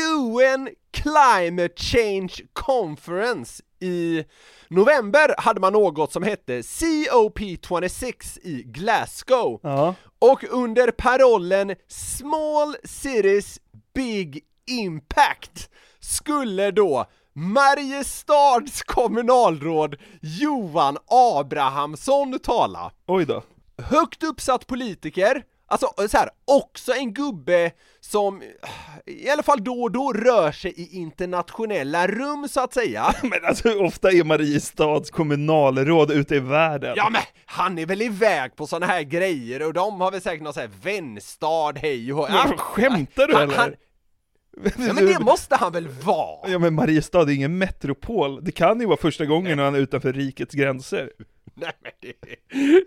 UN Climate Change Conference i november hade man något som hette COP26 i Glasgow. Ja. Och under parollen Small Cities Big Impact skulle då Mariestads kommunalråd Johan Abrahamsson tala. Oj då. Högt uppsatt politiker, alltså så här, också en gubbe som i alla fall då och då rör sig i internationella rum så att säga. <laughs> Men alltså ofta är Mariestads kommunalråd ute i världen. Ja men han är väl iväg på såna här grejer och de har väl säkert någon sån här vänstad, hej och Men skämtar du Han- eller? han- Ja men det måste han väl vara? Ja men Mariestad är ingen metropol, det kan ju vara första gången han är utanför rikets gränser. <laughs> Nej men det,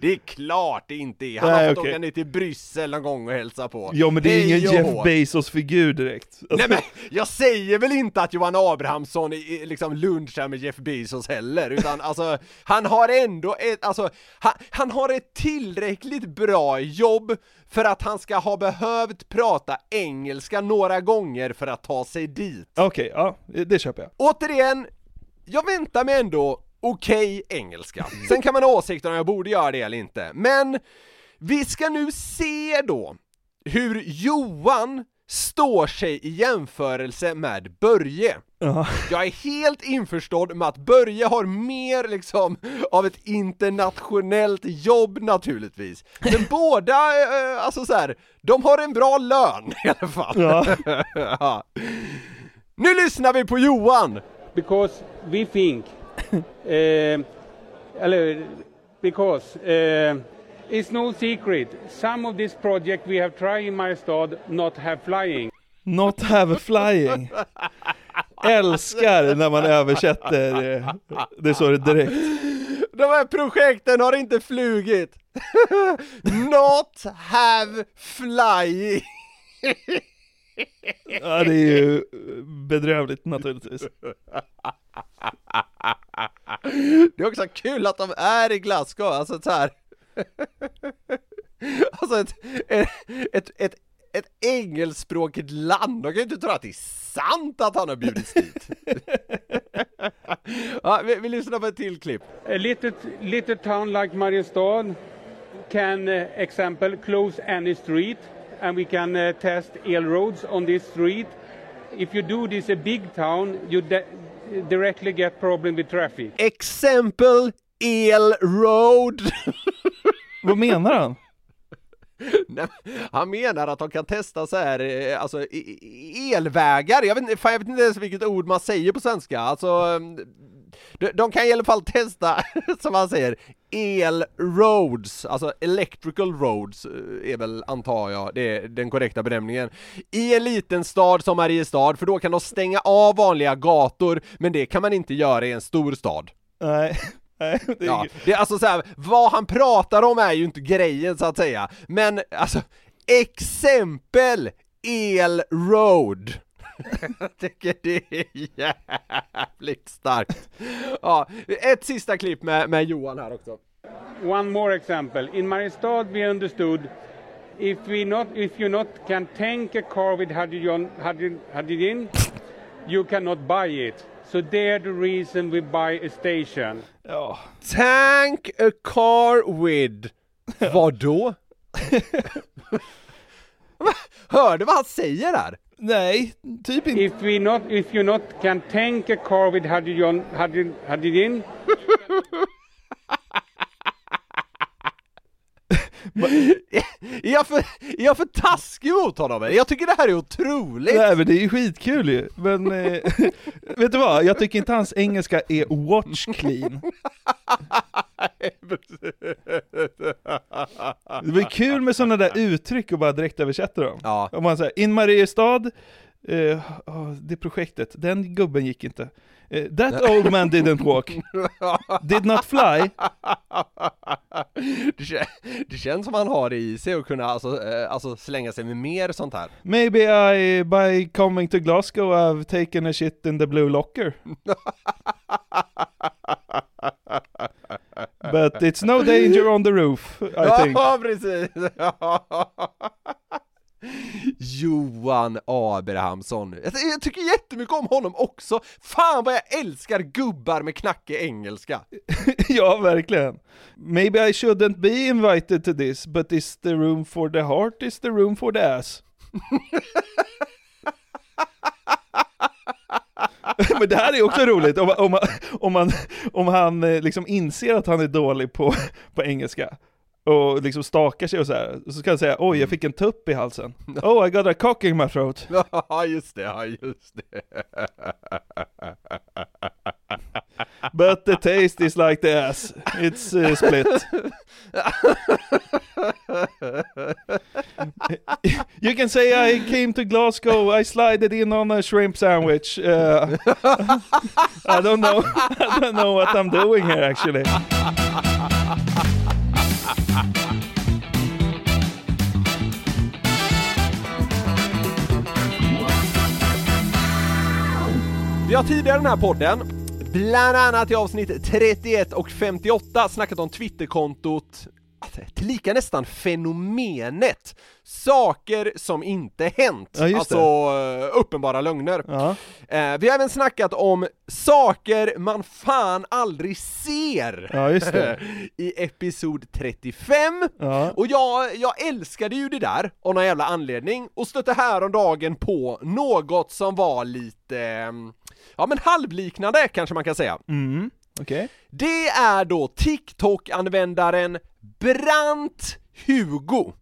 det är klart det inte är. Han Nej, har fått okej. åka ner till Bryssel någon gång och hälsa på. Ja men det är ingen Jeff. Bezos-figur direkt. Alltså, Nej men jag säger väl inte att Johan Abrahamsson är- liksom lunchar med Jeff Bezos heller, utan alltså han har ändå ett, alltså han, han har ett tillräckligt bra jobb för att han ska ha behövt prata engelska några gånger för att ta sig dit. Okej, ja, det köper jag. Återigen, jag väntar mig ändå okej engelska. Sen kan man ha åsikter om jag borde göra det eller inte, men vi ska nu se då hur Johan står sig i jämförelse med Börje. Ja. Jag är helt införstådd med att Börje har mer liksom av ett internationellt jobb naturligtvis. Men <laughs> båda, eh, alltså så här, de har en bra lön <laughs> i alla fall. <laughs> Ja. Nu lyssnar vi på Johan! because we think, uh, because uh, it's no secret. Some of this project we have tried in Mariestad not have flying. Not have flying. Älskar när man översätter eh, det så det direkt. De här projekten har inte flugit! <laughs> Not have flying! Ja, det är ju bedrövligt naturligtvis. Det är också kul att de är i Glasgow, alltså så här. <laughs> Alltså ett, ett, ett, ett, ett engelskspråkigt land, de kan ju inte tro att det är sant att han har bjudits dit. <laughs> ja, vi, vi lyssnar på ett till klipp. A little, little town like Mariestad can, uh, example, close any street and we can uh, test el roads on this street. If you do this a big town, you directly get problem with traffic. Exempel El Road. Vad menar han? Nej, han menar att de kan testa så här, eh, alltså elvägar, jag vet, inte- fan, jag vet inte ens vilket ord man säger på svenska, alltså mm, de, de kan i alla fall testa, <laughs> som han säger, el roads, alltså electrical roads eh, är väl, antar jag, det är den korrekta benämningen, i en liten stad som Mariestad, för då kan de stänga av vanliga gator, men det kan man inte göra i en stor stad. Nej, <laughs> det är Ja, det är alltså så här, vad han pratar om är ju inte grejen så att säga, men alltså exempel El Road. <laughs> Jag tycker det är jävligt starkt. Ja, ett sista klipp med, med Johan här också. One more example. In Mariestad, we understood if we not, if you not can tank a car with hydrogen, hydrogen, hydrogen you cannot buy it. So there the reason we buy a station. Ja. Tank a car with... Vadå? Hörde vad han säger där? Nej, typ inte. If we not, if you not can tank a car with hydrogen, hydrogen, hydrogen <laughs> Är jag för, är jag för taskig mot honom? Jag tycker det här är otroligt! Nej men det är ju skitkul ju, men eh, <laughs> vet du vad? Jag tycker inte hans engelska är watch clean. Det blir kul med sådana där uttryck och bara direkt översätta dem. Ja. Om man säger in Mariestad, eh, oh, det projektet, den gubben gick inte. Eh, that old man didn't walk, did not fly. <laughs> Det, kän, det känns som han har det i sig att kunna alltså, eh, alltså slänga sig med mer sånt här. Maybe I, by coming to Glasgow, I've taken a shit in the blue locker. <laughs> But it's no danger on the roof, I think. Ja, precis! <laughs> Johan Abrahamsson. Jag, jag tycker jättemycket om honom också. Fan vad jag älskar gubbar med knackig engelska. <laughs> ja, verkligen. Maybe I shouldn't be invited to this, but is the room for the heart is the room for the ass. <laughs> Men det här är också roligt, om, om, om, han, om han eh, liksom inser att han är dålig på, på engelska och liksom stakar sig och så här. så ska han säga oj jag fick en tupp i halsen. <laughs> Oh I got a cock in my throat. <laughs> Ja, just det, ja just det. <laughs> But the taste is like the ass, it's uh, split. you can say I came to Glasgow, I slided in on a shrimp sandwich. Uh, I don't know, I don't know what I'm doing here actually. Vi har tidigare i den här podden, bland annat i avsnitt 31 och 58, snackat om Twitterkontot alltså, tillika nästan fenomenet saker som inte hänt, Ja, alltså eh, uppenbara lögner. Ja. Eh, vi har även snackat om saker man fan aldrig ser Ja, just det. <laughs> i episod 35. Ja. Och jag, jag älskade ju det där av någon jävla anledning och stötte häromdagen på något som var lite, eh, ja men halvliknande kanske man kan säga. Mm, okej. Det är då TikTok-användaren Brant Hugo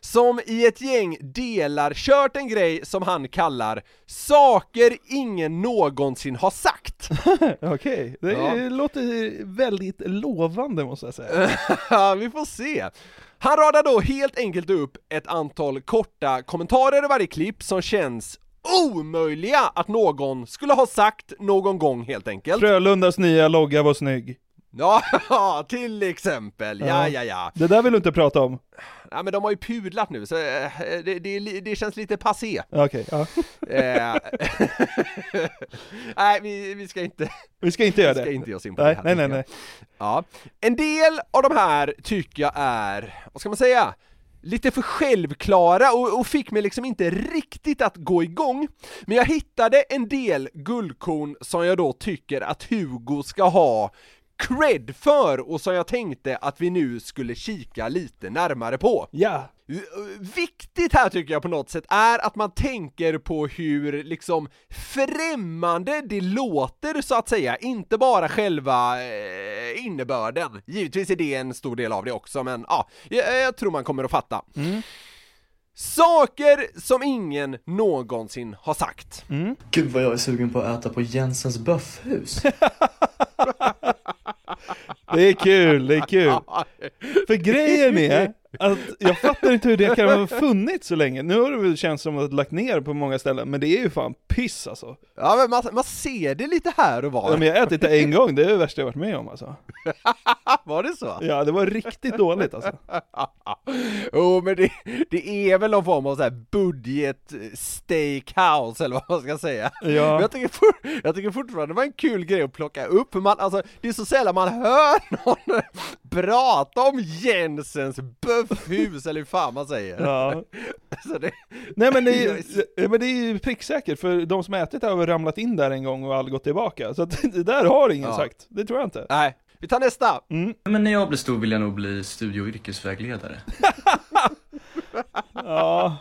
som i ett gäng delar kört en grej som han kallar saker ingen någonsin har sagt. <laughs> Okej, det Ja. låter väldigt lovande måste jag säga. <laughs> Vi får se. Han radar då helt enkelt upp ett antal korta kommentarer i varje klipp som känns omöjliga att någon skulle ha sagt någon gång helt enkelt. Frölundas nya logga var snygg. Ja, <laughs> till exempel. Ja, ja, ja. Det där vill du inte prata om? Ja men de har ju pudlat nu så eh, det, det, det känns lite passé. Okej, ja. Eh, <laughs> nej, vi, vi ska inte Vi ska inte göra vi ska det. inte ge oss in på nej, det här. nej, nej, nej. Ja, en del av de här tycker jag är, vad ska man säga? Lite för självklara och, och fick mig liksom inte riktigt att gå igång. Men jag hittade en del guldkorn som jag då tycker att Hugo ska ha cred för och som jag tänkte att vi nu skulle kika lite närmare på. Ja. Viktigt här tycker jag på något sätt är att man tänker på hur liksom främmande det låter så att säga, inte bara själva eh, innebörden. Givetvis är det en stor del av det också, men ja, jag, jag tror man kommer att fatta. Saker som ingen någonsin har sagt. Gud vad jag är sugen på att äta på Jensens böffhus. <laughs> Det är kul, det är kul. För grejen är att jag fattar inte hur det kan ha funnits så länge. Nu har det väl känts som att det lagt ner på många ställen, men det är ju fan piss alltså. Ja men man, man ser det lite här och var. Ja, men jag har ätit det en gång, det är det värsta jag varit med om alltså. <laughs> Var det så? Ja, det var riktigt dåligt alltså. <laughs> Jo men det, det är väl någon form av så här budget steakhouse eller vad man ska säga. Ja. Men jag tycker, for, jag tycker fortfarande det var en kul grej att plocka upp, man, alltså, det är så sällan man hör <laughs> någon prata om Jensens böffhus eller hur fan man säger. Ja. <laughs> Så det, Nej men det, är, men det är ju pricksäkert, för de som ätit har väl ramlat in där en gång och aldrig gått tillbaka. Så att <laughs> det där har ingen Ja. sagt, det tror jag inte. Nej, vi tar nästa. Men när jag blir stor vill jag nog bli studie och yrkesvägledare. <laughs> Ja.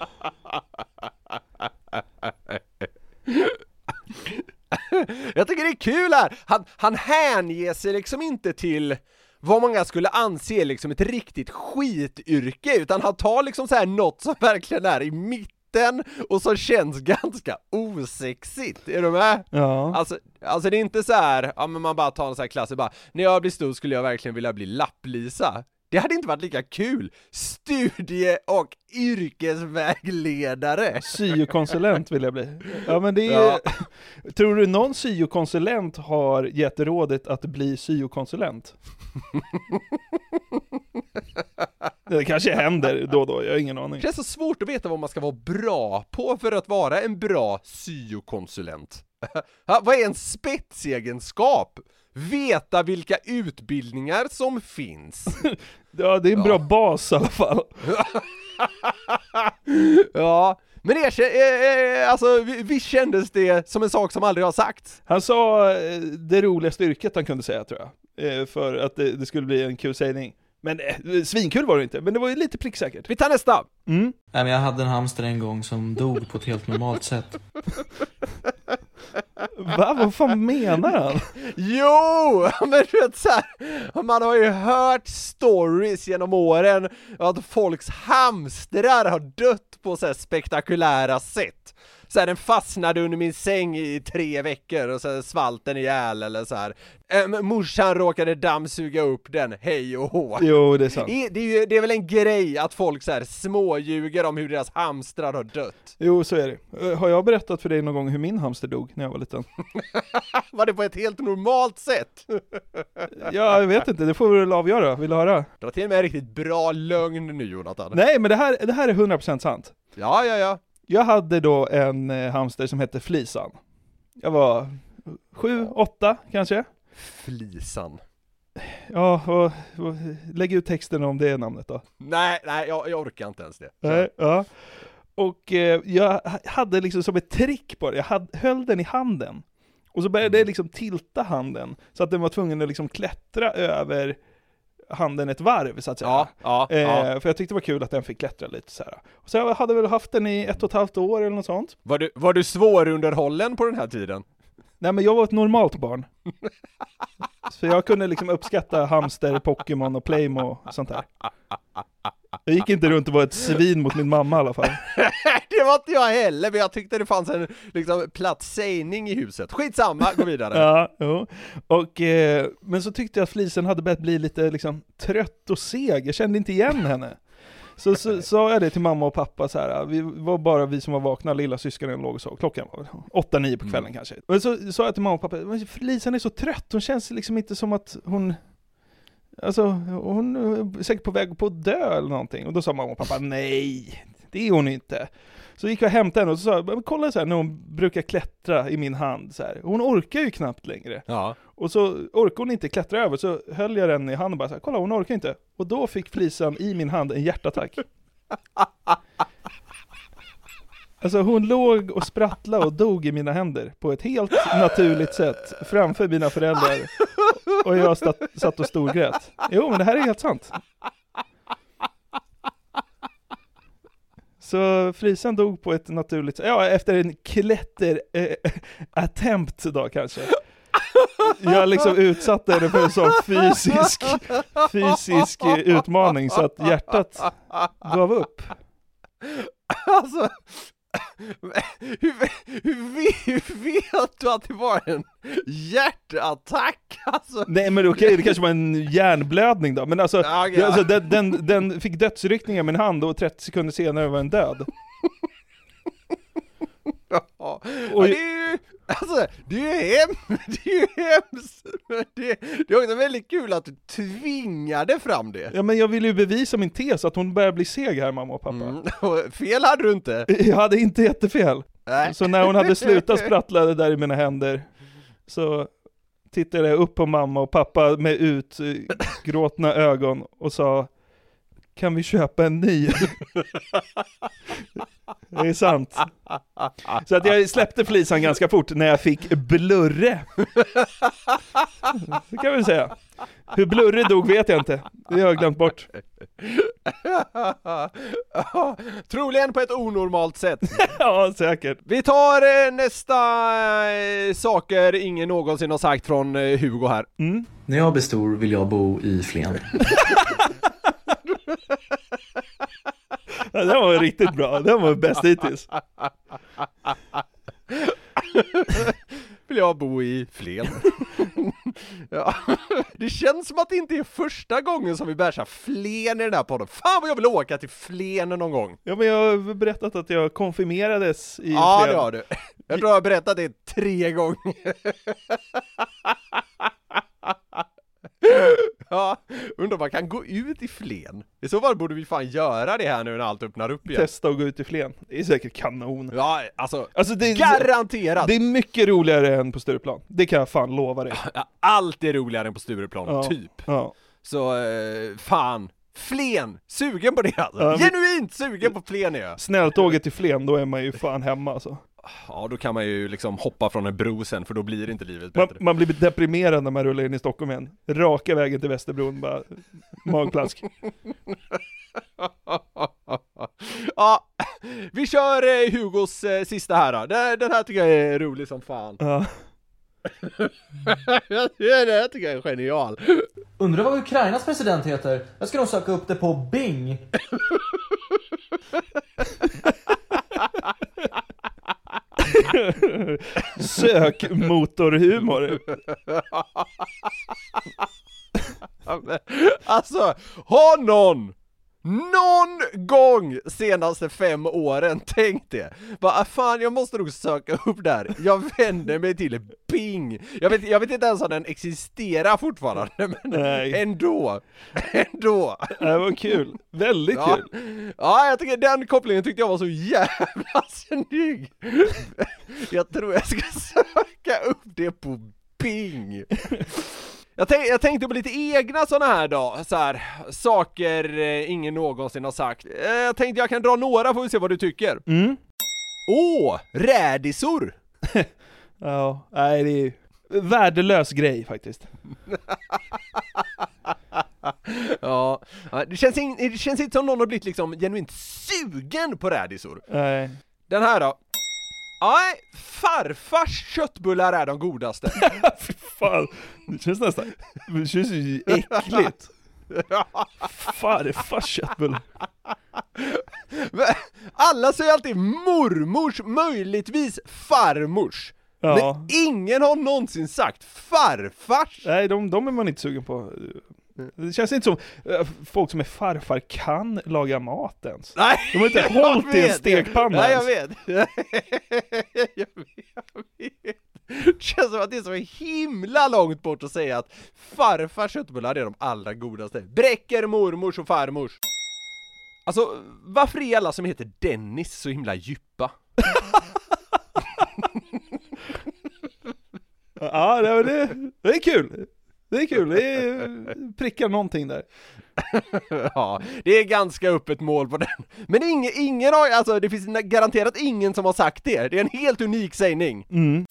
Jag tycker det är kul här, han, han hänger sig liksom inte till vad många skulle anse liksom ett riktigt skityrke, utan han tar liksom så här något som <laughs> verkligen är i mitten och som känns ganska osexigt, är du med? Ja. Alltså, alltså det är inte så här, ja men man bara tar en sån här klass och bara, när jag blir stor skulle jag verkligen vilja bli lapplisa. Det hade inte varit lika kul! Studie och yrkesvägledare! Syokonsulent vill jag bli. Ja men det är Ja. <laughs> Tror du någon syokonsulent har gett rådet att bli syokonsulent? <laughs> det kanske händer då och då, jag har ingen aning. Det känns så svårt att veta vad man ska vara bra på för att vara en bra syokonsulent. <laughs> Vad är en spetsegenskap? Veta vilka utbildningar som finns. <laughs> Ja, det är en bra bas i alla fall. <laughs> ja, men erkänn, eh, eh, alltså vi- visst kändes det som en sak som aldrig har sagts? Han sa eh, det roligaste yrket han kunde säga tror jag, eh, för att det, det skulle bli en kul sägning. Men eh, svinkul var det inte, men det var ju lite pricksäkert. Vi tar nästa! Mm. Nej, men jag hade en hamster en gång som dog på ett helt normalt sätt. <laughs> Va? Vad fan menar han? Jo! <laughs> Men du vet såhär, man har ju hört stories genom åren att folks hamstrar har dött på så här spektakulära sätt. Så här, den fastnade under min säng i tre veckor och så svalt den ihjäl eller så här. Ehm, morsan råkade dammsuga upp den, hej och hå. Jo, det är sant. Det, det, är ju, det är väl en grej att folk så här småljuger om hur deras hamstrar har dött. Jo, så är det. Eh, Har jag berättat för dig någon gång hur min hamster dog när jag var liten? <laughs> Var det på ett helt normalt sätt? Ja, jag vet inte, det får vi väl avgöra. Vill du höra? Det var till och med en riktigt bra lögn nu Jonathan. Nej, men det här, det här är 100% sant. Ja, ja, ja. Jag hade då en eh, hamster som hette Flisan. Jag var sju, åtta kanske. Flisan. Ja, och, och lägg ut texten om det är namnet då. Nej, nej, jag, jag orkar inte ens det. Nej, ja. Och eh, jag hade liksom som ett trick på det, jag hade, höll den i handen. Och så började jag liksom tilta handen, så att den var tvungen att liksom klättra över handen ett varv så att säga. Ja, ja, eh, ja. För jag tyckte det var kul att den fick klättra lite så här. Och så jag hade väl haft den i ett och ett halvt år eller något sånt. Var du, var du svårunderhållen på den här tiden? Nej men jag var ett normalt barn. <laughs> Så jag kunde liksom uppskatta hamster, Pokémon och Playmo och sånt där. Jag gick inte runt och var ett svin mot min mamma i alla fall. <laughs> det var inte jag heller, men jag tyckte det fanns en liksom, platt sägning i huset. Skitsamma, gå vidare. <laughs> Ja, jo. Och, eh, men så tyckte jag att flisen hade börjat bli lite liksom, trött och seg, jag kände inte igen henne. Så <laughs> sa jag det till mamma och pappa så här. vi var bara vi som var vakna, lilla syskonen låg och sov, klockan var 8-9 på kvällen kanske. Och så sa jag till mamma och pappa, "Men Felisan är så trött, hon känns liksom inte som att hon Alltså, hon är säkert på väg på att dö eller någonting. Och då sa mamma och pappa, nej, det är hon inte. Så gick jag och hämtade henne och så sa jag, "Men kolla så här när hon brukar klättra i min hand så här. Hon orkar ju knappt längre. Ja. Och så orkar hon inte klättra över, så höll jag den i handen och bara så här, kolla hon orkar inte. Och då fick flisan i min hand en hjärtattack. <laughs> Alltså hon låg och sprattlade och dog i mina händer på ett helt naturligt sätt framför mina föräldrar. Och jag satt, och storgrät. Jo men det här är helt sant. Så Frisan dog på ett naturligt sätt, ja efter en klätter eh, attempt då kanske. Jag liksom utsatte henne för en sån fysisk, fysisk utmaning så att hjärtat gav upp. Alltså, <laughs> hur, hur, vet- hur vet du att det var en hjärtattack? Alltså, Nej men okej, det <laughs> kanske var en hjärnblödning då, men alltså, Ja, alltså den, den, den fick dödsryckningar i min hand och 30 sekunder senare var den död. <laughs> ja, det är ju, alltså, det är ju hemskt, <laughs> det är ju hemskt. Men Det, det är också väldigt kul att du tvingade fram det. Ja men jag ville ju bevisa min tes att hon börjar bli seg här mamma och pappa. Mm. <laughs> Och Fel hade du inte. <laughs> Jag hade inte jättefel. Nej. Så när hon hade slutat sprattla det där i mina händer så tittade jag upp på mamma och pappa med utgråtna ögon och sa Kan vi köpa en ny? <laughs> Det är sant. Så att jag släppte flisan ganska fort när jag fick blurre. Det kan vi säga. Hur blurre dog vet jag inte. Det har jag glömt bort. <laughs> Troligen på ett onormalt sätt. <laughs> ja, säkert. Vi tar eh, nästa eh, saker ingen någonsin har sagt från eh, Hugo här. När jag blir stor vill jag bo i Flen. Ja, den var riktigt bra, den var bäst hittills. Vill jag bo i Flen. ja. Det känns som att det inte är första gången som vi bärsar Flen i den här podden. Fan vad jag vill åka till Flen någon gång! Ja men jag har berättat att jag konfirmerades i Ja Flen. det har du. Jag tror jag har berättat det tre gånger. Ja, undrar om man kan gå ut i Flen? I så fall borde vi fan göra det här nu när allt öppnar upp igen. Testa att gå ut i Flen. Det är säkert kanon. Ja, alltså, Alltså det, garanterat! det är mycket roligare än på Stureplan. Det kan jag fan lova dig. Allt är roligare än på Stureplan, Ja. typ. Ja. Så, eh, fan. Flen! Sugen på det alltså. Vi- Genuint sugen på Flen är jag. Snälltåget till Flen, då är man ju fan hemma alltså. Ja, då kan man ju liksom hoppa från en bro sen, för då blir inte livet Man, bättre. man blir deprimerad när man rullar in i Stockholm igen. Raka vägen till Västerbron, bara magplask. <laughs> ja, vi kör eh, Hugos eh, sista här då. Den, den här tycker jag är rolig som fan. <laughs> Ja. det här tycker jag är genial. Undrar vad Ukrainas president heter? Jag ska nog söka upp det på Bing. <laughs> Sök motorhumor. alltså, har någon någon gång senaste fem åren <laughs> tänkt det? Bara, ah, fan jag måste nog söka upp där. Jag <laughs> vänder mig till Bing. Jag vet, jag vet inte ens om den existerar fortfarande, <laughs> men Nej. ändå. Ändå. Det var kul. Väldigt Ja. kul. ja, jag tycker den kopplingen tyckte jag var så jävla snygg. Jag tror jag ska söka upp det på Bing. Jag, tänk, jag tänkte på lite egna sådana här då, så här, saker eh, ingen någonsin har sagt. Eh, jag tänkte jag kan dra några, får vi se vad du tycker. Mm. Åh, rädisor! <laughs> Ja, nej det är värdelös grej faktiskt. <laughs> Ja, ja, det känns, in, det känns inte som någon har blivit liksom genuint sugen på rädisor. Nej. Den här då? Nej, farfars köttbullar är de godaste. <laughs> Fy fan, det känns nästan, det känns ju äckligt. Farfars köttbullar. <laughs> Alla säger alltid mormors, möjligtvis farmors. Ja. Men ingen har någonsin sagt farfars! Nej, de, de är man inte sugen på. Det känns inte som eh, folk som är farfar kan laga mat ens. Nej, De har inte jag hållit i en stekpanna Nej, jag ens. vet. jag vet. Jag vet. Det känns som att det är så himla långt bort att säga att farfars köttbullar är de allra godaste. Bräcker mormors och farmors. Alltså, varför är alla som heter Dennis så himla djupa? <laughs> Ja, det, det är kul. Det är kul, det är, prickar någonting där. <laughs> ja, det är ganska öppet mål på den. Men ingen, ingen har, alltså det finns garanterat ingen som har sagt det. Det är en helt unik sägning. Mm.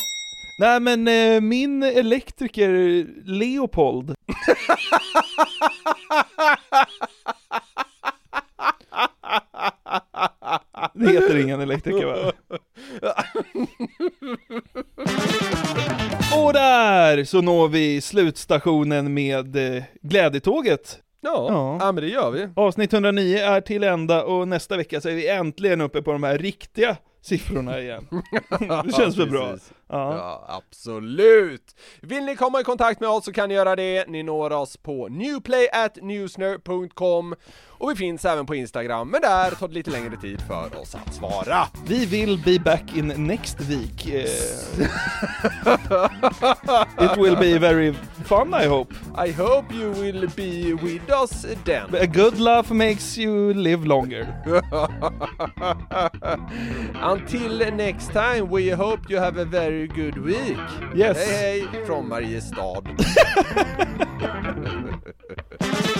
Nej men eh, min elektriker Leopold Det heter ingen elektriker va? <laughs> Och där så når vi slutstationen med eh, Glädjetåget. Ja, Ja. ja. men det gör vi. Avsnitt 109 är till ända och nästa vecka så är vi äntligen uppe på de här riktiga siffrorna igen. <laughs> Det känns väl bra? Ja. Ja, absolut! Vill ni komma i kontakt med oss så kan ni göra det. Ni når oss på newplay.newsner.com och vi finns även på Instagram, men där tar det lite längre tid för oss att svara. Vi vill be back in next week. Eh, <laughs> it will be very fun I hope. I hope you will be with us then. A good love makes you live longer. <laughs> Until next time, we hope you have a very good week. Yes. Hej hej från Mariestad. <laughs>